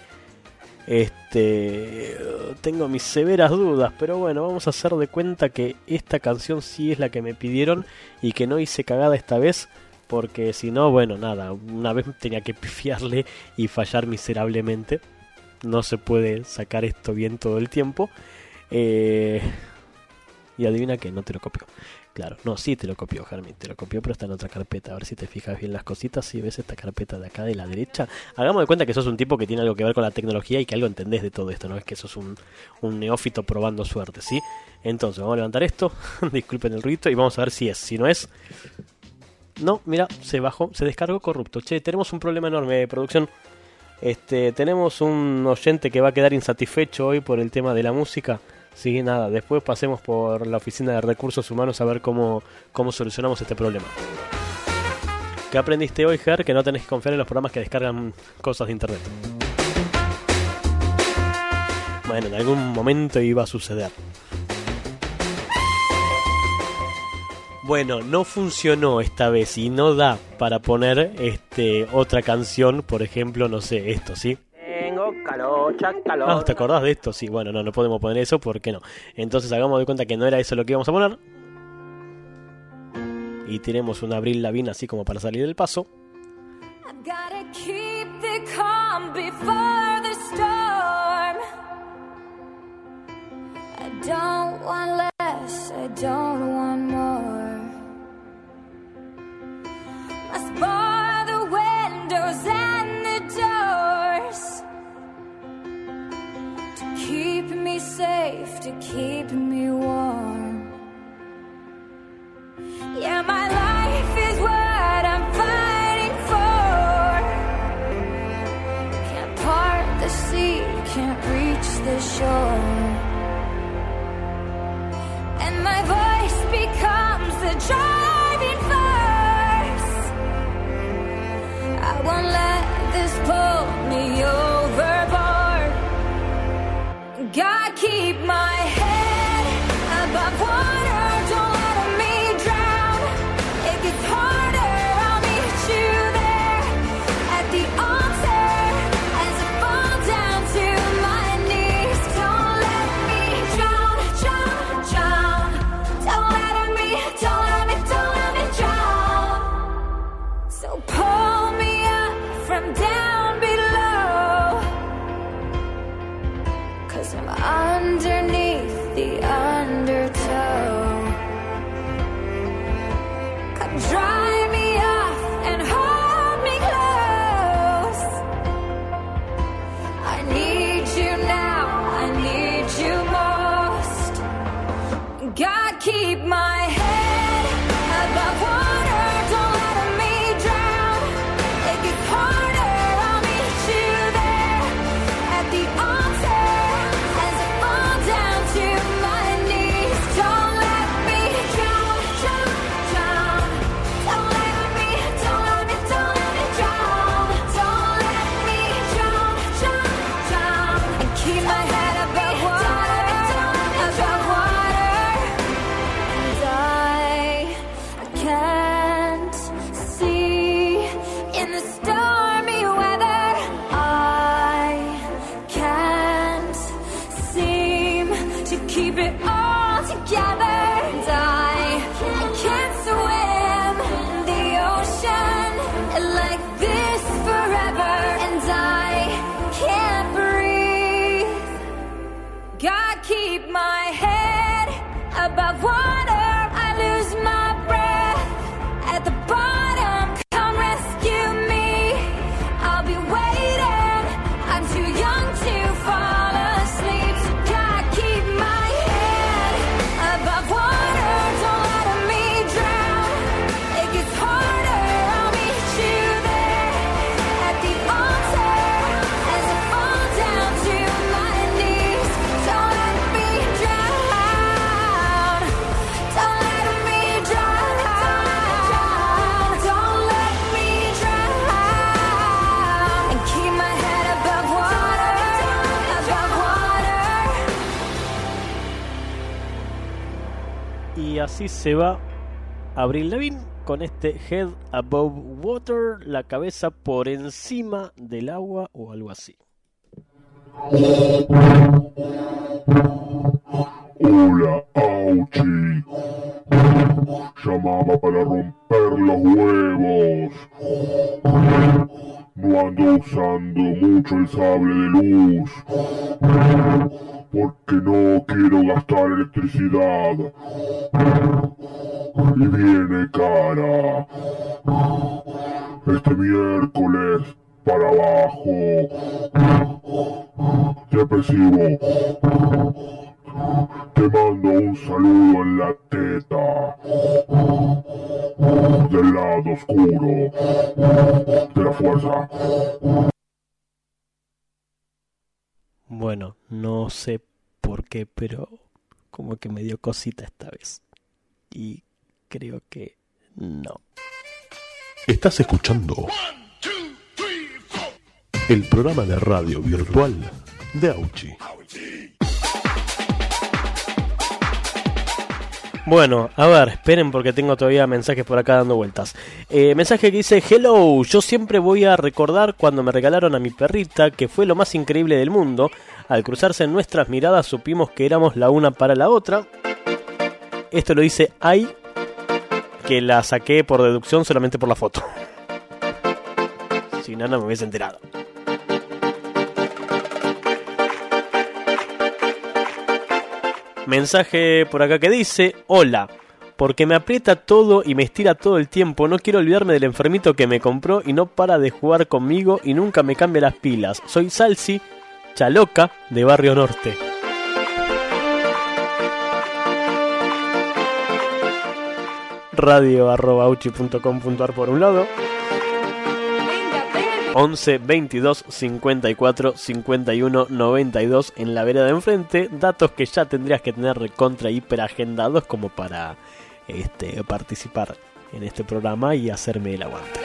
Este, tengo mis severas dudas, pero bueno, vamos a hacer de cuenta que esta canción sí es la que me pidieron y que no hice cagada esta vez, porque si no, bueno, nada, una vez tenía que pifiarle y fallar miserablemente. No se puede sacar esto bien todo el tiempo. Eh, y adivina que no te lo copió. Claro, no, sí te lo copió, Germín, te lo copió, pero está en otra carpeta. A ver si te fijas bien las cositas. Si ves esta carpeta de acá de la derecha, hagamos de cuenta que sos un tipo que tiene algo que ver con la tecnología y que algo entendés de todo esto, no es que sos un, un neófito probando suerte, ¿sí? Entonces, vamos a levantar esto, *laughs* disculpen el ruido y vamos a ver si es. Si no es, no, mira, se bajó, se descargó corrupto. Che, tenemos un problema enorme de producción. Este, tenemos un oyente que va a quedar insatisfecho hoy por el tema de la música. Sí, nada, después pasemos por la oficina de recursos humanos a ver cómo, cómo solucionamos este problema. ¿Qué aprendiste hoy, Ger? Que no tenés que confiar en los programas que descargan cosas de internet. Bueno, en algún momento iba a suceder. Bueno, no funcionó esta vez y no da para poner este otra canción, por ejemplo, no sé, esto, ¿sí? Calor, calor. Ah, ¿te acordás de esto? Sí, bueno, no, no podemos poner eso, ¿por qué no? Entonces hagamos de cuenta que no era eso lo que íbamos a poner. Y tenemos un Abril Lavín así como para salir del paso. I've gotta keep the calm before the storm. I don't want less, I don't want more. Safe, to keep me warm. Yeah, my life is what I'm fighting for. Can't part the sea, can't reach the shore. And my voice becomes the driving force. I won't let this pull me overboard. God, keep my head above water. Se va Abril Lavigne con este Head Above Water, la cabeza por encima del agua o algo así. Hola, Auchi. Llamaba para romper los huevos. No ando usando mucho el sable de luz. Porque no quiero gastar electricidad. Y viene cara. Este miércoles para abajo. Depresivo. Te mando un saludo en la teta. Del lado oscuro. De la fuerza. Bueno, no sé por qué, pero como que me dio cosita esta vez. Y creo que no. Estás escuchando el programa de radio virtual de Auchi. Bueno, a ver, esperen porque tengo todavía mensajes por acá dando vueltas. Eh, mensaje que dice, hello, yo siempre voy a recordar cuando me regalaron a mi perrita, que fue lo más increíble del mundo. Al cruzarse en nuestras miradas supimos que éramos la una para la otra. Esto lo dice Ai, que la saqué por deducción solamente por la foto. *laughs* Si no, me hubiese enterado. Mensaje por acá que dice, hola, porque me aprieta todo y me estira todo el tiempo, no quiero olvidarme del enfermito que me compró y no para de jugar conmigo y nunca me cambia las pilas. Soy Salsi, Chaloca, de Barrio Norte. radio arroba auchi.com.ar por un lado 11 22 54 51 92 en la vereda de enfrente. Datos que ya tendrías que tener contra hiper agendados como para este, participar en este programa y hacerme el aguante.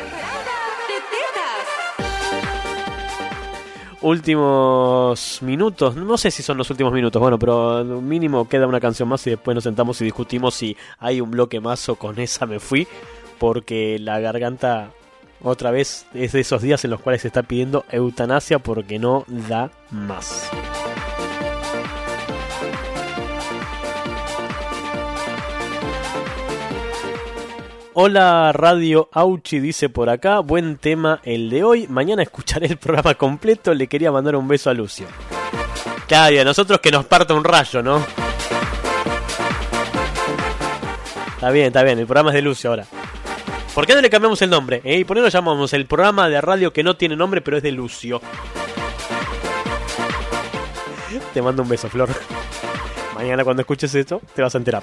Últimos minutos, no sé si son los últimos minutos, bueno, pero mínimo queda una canción más y después nos sentamos y discutimos si hay un bloque más o con esa me fui, porque la garganta otra vez es de esos días en los cuales se está pidiendo eutanasia porque no da más. Hola Radio Auchi dice por acá, buen tema el de hoy, mañana escucharé el programa completo, le quería mandar un beso a Lucio. Claro, a nosotros que nos parta un rayo, ¿no? Está bien, está bien, el programa es de Lucio ahora. ¿Por qué no le cambiamos el nombre? Eh? ¿Y por qué lo llamamos el programa de radio que no tiene nombre pero es de Lucio? Te mando un beso, Flor. Mañana cuando escuches esto te vas a enterar.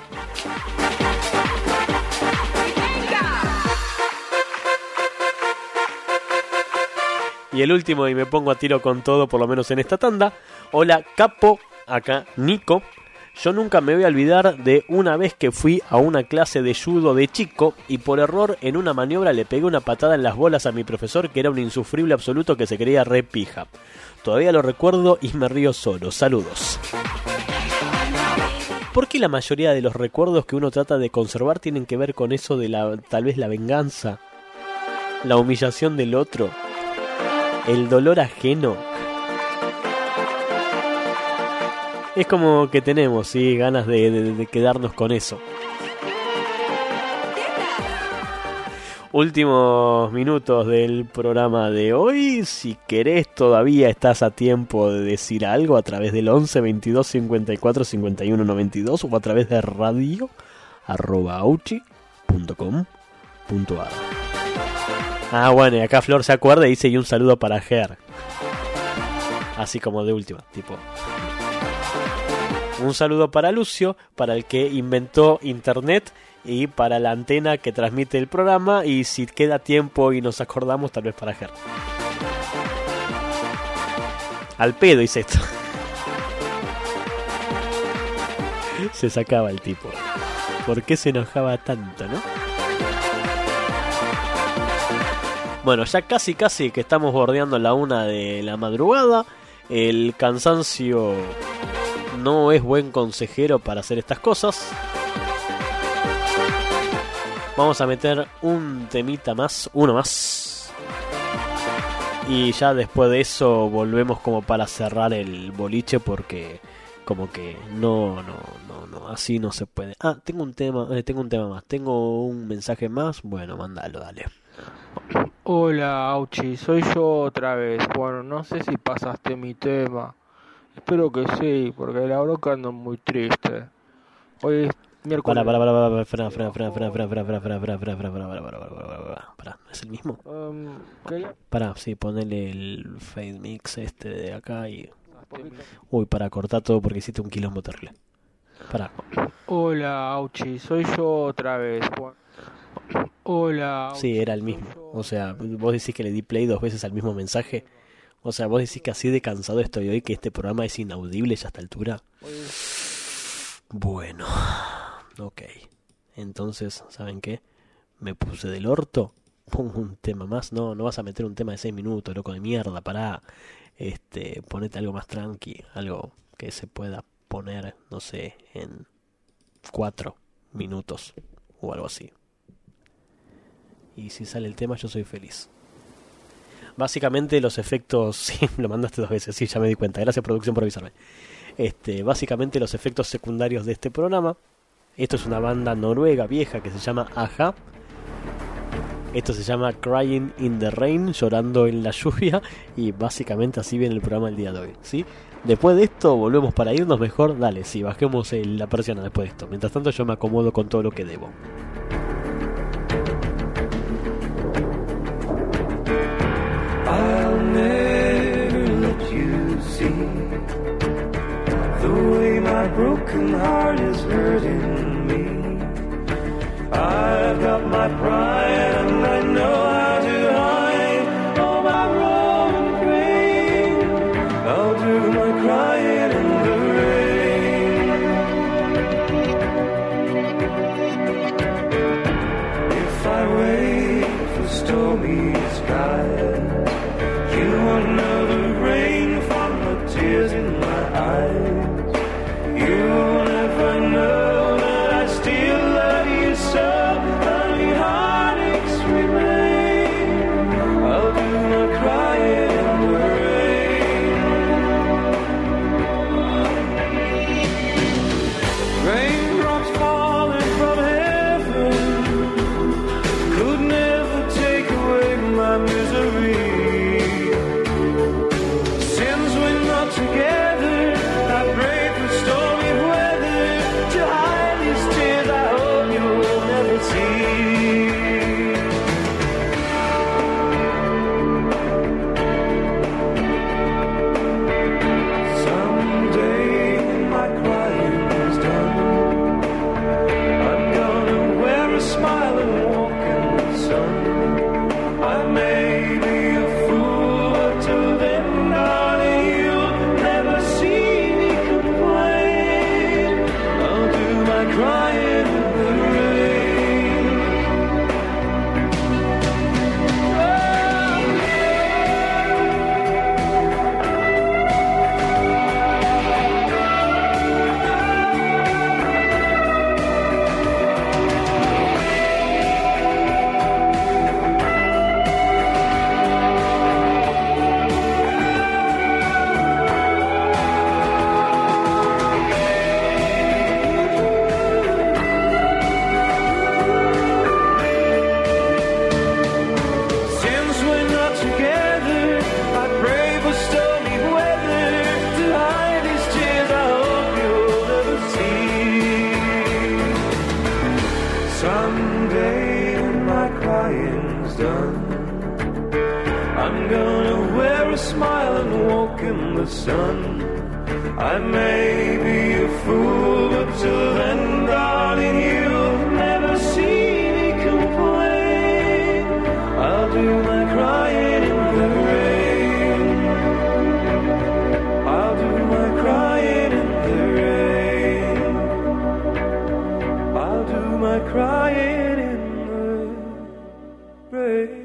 Y el último, y me pongo a tiro con todo, por lo menos en esta tanda. Hola, Capo, acá Nico. Yo nunca me voy a olvidar de una vez que fui a una clase de judo de chico y por error en una maniobra le pegué una patada en las bolas a mi profesor que era un insufrible absoluto que se creía re pija. Todavía lo recuerdo y me río solo. Saludos. ¿Por qué la mayoría de los recuerdos que uno trata de conservar tienen que ver con eso de la tal vez la venganza, la humillación del otro? el dolor ajeno. Es como que tenemos, sí, ganas de, quedarnos con eso. Últimos minutos del programa de hoy. Si querés, todavía estás a tiempo de decir algo a través del 11 22 54 51 92 o a través de radio arroba com. Ah, bueno, y acá Flor se acuerda y dice y un saludo para Ger. Así como de última, tipo. Un saludo para Lucio, para el que inventó internet y para la antena que transmite el programa y si queda tiempo y nos acordamos tal vez para Ger. Al pedo hice esto. *laughs* Se sacaba el tipo. ¿Por qué se enojaba tanto, no? Bueno, ya casi casi que estamos bordeando la una de la madrugada. El cansancio no es buen consejero para hacer estas cosas. Vamos a meter un temita más, uno más. Y ya después de eso volvemos como para cerrar el boliche porque como que no, no, no, no, así no se puede. Ah, tengo un tema, eh, tengo un tema más, tengo un mensaje más. Bueno, mándalo, dale. Hola, Auchi, soy yo otra vez. Bueno, no sé si pasaste mi tema. Espero que sí, porque la que ando muy triste. Hoy es miércoles. Para, para, para, para, para, frena, frena, frena, frena, frena, frena, frena, frena, frena, frena, frena, frena, frena, ¿es el mismo? Um, Pará, sí, ponele el fade mix este de acá y... Uy, para cortar todo porque hiciste un quilombo terrible. Pará. Hola, Auchi, soy yo otra vez. Hola. Sí, era el mismo. O sea, vos decís que le di play dos veces al mismo mensaje. O sea, vos decís que así de cansado estoy hoy que este programa es inaudible ya a esta altura. Bueno, ok. Entonces, ¿saben qué? Me puse del orto. *laughs* Pongo un tema más. No, no vas a meter un tema de 6 minutos, loco de mierda. Pará. Este, ponete algo más tranqui. Algo que se pueda poner, no sé, en 4 minutos o algo así. Y si sale el tema, yo soy feliz. Básicamente los efectos... *laughs* Lo mandaste dos veces, sí, ya me di cuenta. Gracias producción por avisarme. Este, básicamente los efectos secundarios de este programa. Esto es una banda noruega vieja que se llama Aja. Esto se llama Crying in the Rain, llorando en la lluvia. Y básicamente así viene el programa el día de hoy. ¿sí? Después de esto, volvemos para irnos mejor. Dale, sí, bajemos la persiana después de esto. Mientras tanto, yo me acomodo con todo lo que debo. I'll never let you see the way my broken heart is hurting me. I've got my pride I'll do my crying in the rain.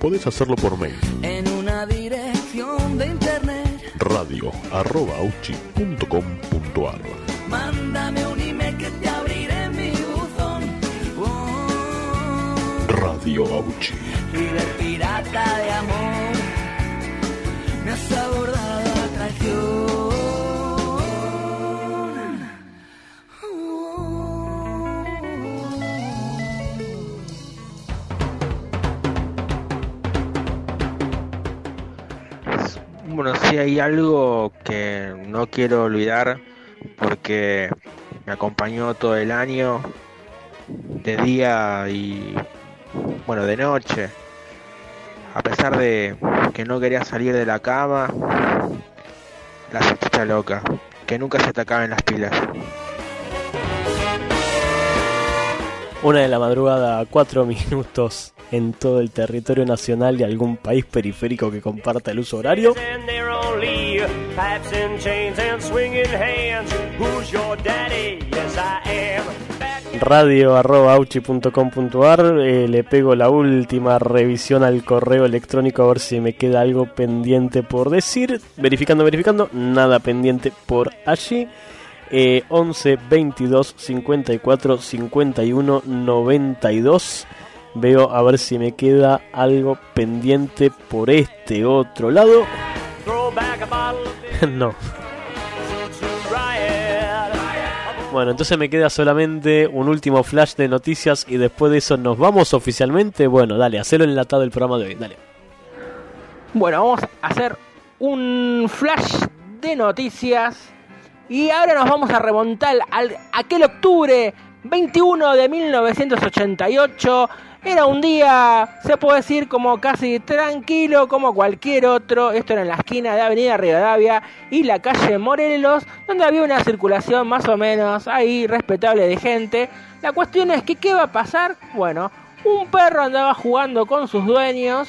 Podés hacerlo por mail. en una dirección de internet. radio arroba auchi.com.ar Mándame un email que te abriré mi buzón. Oh, Radio Auchi. Pirata de amor. Me has abordado a traición. Hay algo que no quiero olvidar porque me acompañó todo el año, de día y bueno, de noche. A pesar de que no quería salir de la cama, la salchicha loca, que nunca se te acaben las pilas. Una de la madrugada, cuatro *laughs* minutos en todo el territorio nacional y algún país periférico que comparta el uso horario. Only pipes and chains and swinging radio arroba auchi.com.ar eh, le pego la última revisión al correo electrónico a ver si me queda algo pendiente por decir. Verificando verificando nada pendiente por allí. Eh, 11 22 54 51 92 veo a ver si me queda algo pendiente por este otro lado *laughs* No. Bueno, entonces me queda solamente un último flash de noticias y después de eso nos vamos oficialmente. Bueno, dale, hacelo enlatado el programa de hoy, dale. Bueno, vamos a hacer un flash de noticias y ahora nos vamos a remontar al aquel octubre 21 de 1988. Era un día, se puede decir, como casi tranquilo, como cualquier otro. Esto era en la esquina de Avenida Rivadavia y la calle Morelos, donde había una circulación más o menos ahí respetable de gente. La cuestión es que, ¿qué va a pasar? Bueno, un perro andaba jugando con sus dueños.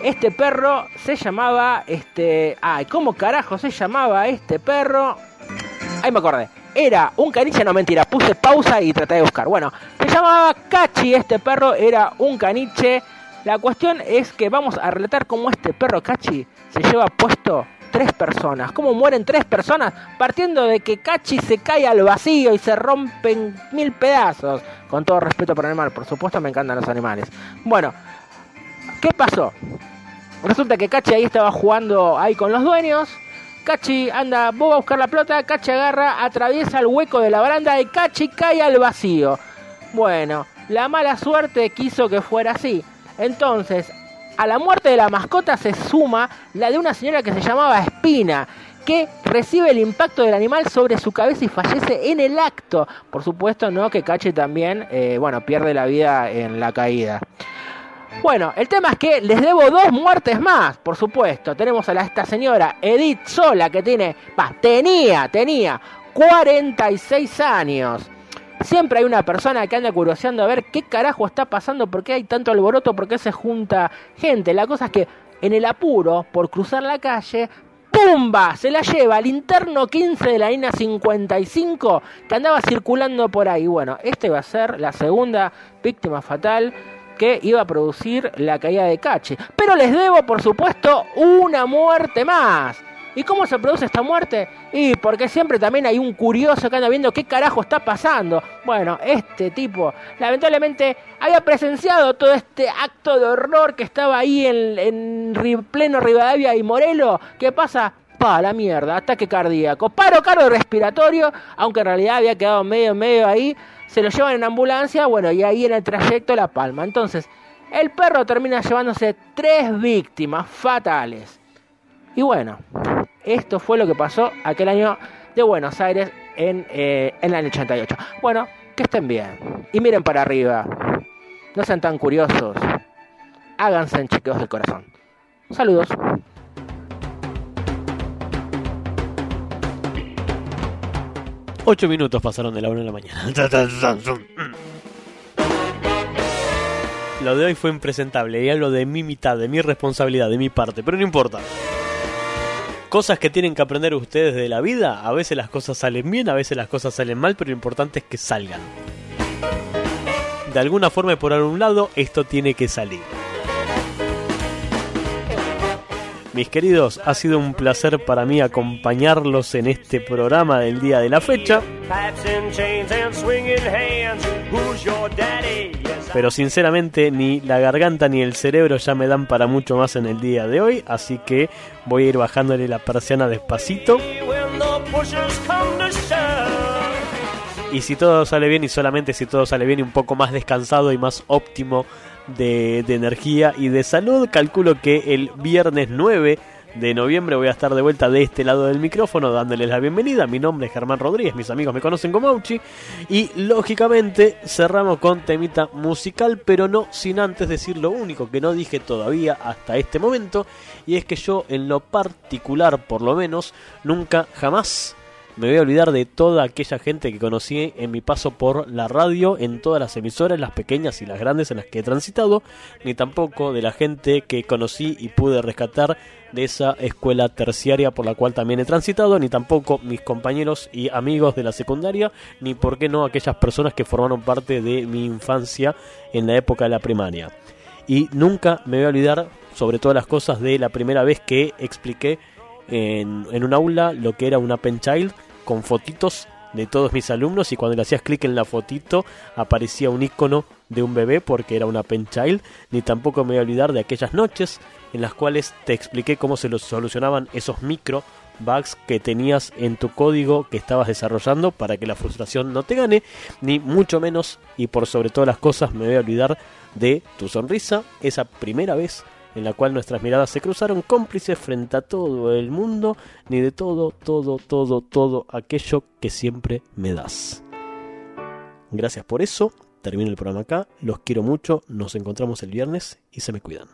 Este perro se llamaba, este, ay, ¿cómo carajo se llamaba este perro? Ahí me acordé. Era un caniche, no mentira, puse pausa y traté de buscar. Bueno, se llamaba Cachi, este perro era un caniche. La cuestión es que vamos a relatar cómo este perro Cachi se lleva puesto tres personas. Cómo mueren tres personas, partiendo de que Cachi se cae al vacío y se rompen mil pedazos. Con todo respeto por el animal, por supuesto me encantan los animales. Bueno, ¿qué pasó? Resulta que Cachi ahí estaba jugando ahí con los dueños. Cachi anda, vos a buscar la pelota, Cachi agarra, atraviesa el hueco de la baranda y Cachi cae al vacío. Bueno, la mala suerte quiso que fuera así. Entonces, a la muerte de la mascota se suma la de una señora que se llamaba Espina, que recibe el impacto del animal sobre su cabeza y fallece en el acto. Por supuesto, no que Cachi también, eh, bueno, pierde la vida en la caída. Bueno, el tema es que les debo dos muertes más, por supuesto. Tenemos a la, esta señora Edith Sola, que tiene, va, tenía, tenía 46 años. Siempre hay una persona que anda curioseando a ver qué carajo está pasando, por qué hay tanto alboroto, por qué se junta gente. La cosa es que en el apuro, por cruzar la calle, ¡pumba! Se la lleva al interno 15 de la línea 55 que andaba circulando por ahí. Bueno, esta iba a ser la segunda víctima fatal que iba a producir la caída de Cachi. Pero les debo, por supuesto, una muerte más. ¿Y cómo se produce esta muerte? Y porque siempre también hay un curioso que anda viendo qué carajo está pasando. Bueno, este tipo lamentablemente había presenciado todo este acto de horror que estaba ahí en, pleno Rivadavia y Morelo. ¿Qué pasa? Pa, la mierda, ataque cardíaco, paro cardiorrespiratorio, aunque en realidad había quedado medio, medio ahí. Se lo llevan en ambulancia, bueno, y ahí en el trayecto la palma. Entonces, el perro termina llevándose tres víctimas fatales. Y bueno, esto fue lo que pasó aquel año de Buenos Aires en, eh, en el año 88. Bueno, que estén bien. Y miren para arriba. No sean tan curiosos. Háganse en chequeos del corazón. Saludos. Ocho minutos pasaron de la una de la mañana. *laughs* Lo de hoy fue impresentable y hablo de mi mitad, de mi responsabilidad, de mi parte, pero no importa. Cosas que tienen que aprender ustedes de la vida, a veces las cosas salen bien, a veces las cosas salen mal, pero lo importante es que salgan. De alguna forma y por algún lado, esto tiene que salir. Mis queridos, ha sido un placer para mí acompañarlos en este programa del día de la fecha. Pero sinceramente ni la garganta ni el cerebro ya me dan para mucho más en el día de hoy, así que voy a ir bajándole la persiana despacito. Y si todo sale bien y solamente si todo sale bien y un poco más descansado y más óptimo de, de energía y de salud, calculo que el viernes 9 de noviembre voy a estar de vuelta de este lado del micrófono dándoles la bienvenida. Mi nombre es Germán Rodríguez, mis amigos me conocen como Auchi. Y lógicamente cerramos con temita musical, pero no sin antes decir lo único que no dije todavía hasta este momento. Y es que yo en lo particular, por lo menos, nunca jamás me voy a olvidar de toda aquella gente que conocí en mi paso por la radio, en todas las emisoras, las pequeñas y las grandes en las que he transitado, ni tampoco de la gente que conocí y pude rescatar de esa escuela terciaria por la cual también he transitado, ni tampoco mis compañeros y amigos de la secundaria, ni por qué no aquellas personas que formaron parte de mi infancia en la época de la primaria. Y nunca me voy a olvidar, sobre todas las cosas, de la primera vez que expliqué en, un aula lo que era una pen child con fotitos de todos mis alumnos y cuando le hacías clic en la fotito aparecía un icono de un bebé porque era una pen child. Ni tampoco me voy a olvidar de aquellas noches en las cuales te expliqué cómo se los solucionaban esos micro bugs que tenías en tu código que estabas desarrollando para que la frustración no te gane ni mucho menos y por sobre todas las cosas me voy a olvidar de tu sonrisa esa primera vez en la cual nuestras miradas se cruzaron cómplices frente a todo el mundo, ni de todo, todo, todo, todo aquello que siempre me das. Gracias por eso, termino el programa acá, los quiero mucho, nos encontramos el viernes y se me cuidan.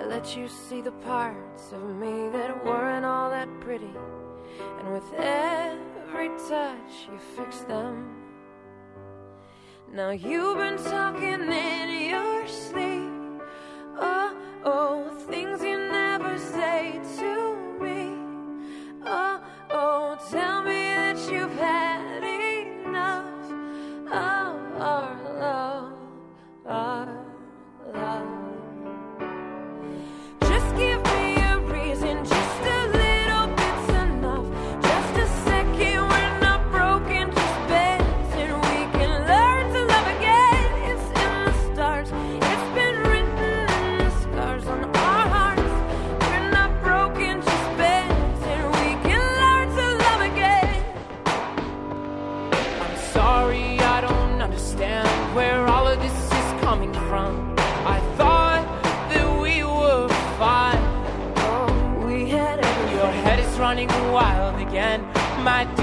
I let you see the parts of me that weren't all that pretty, and with every touch, you fixed them. Now you've been talking in your sleep. Oh, oh, things you never say to me. Oh, oh, tell me that you've had enough of our love, our love. My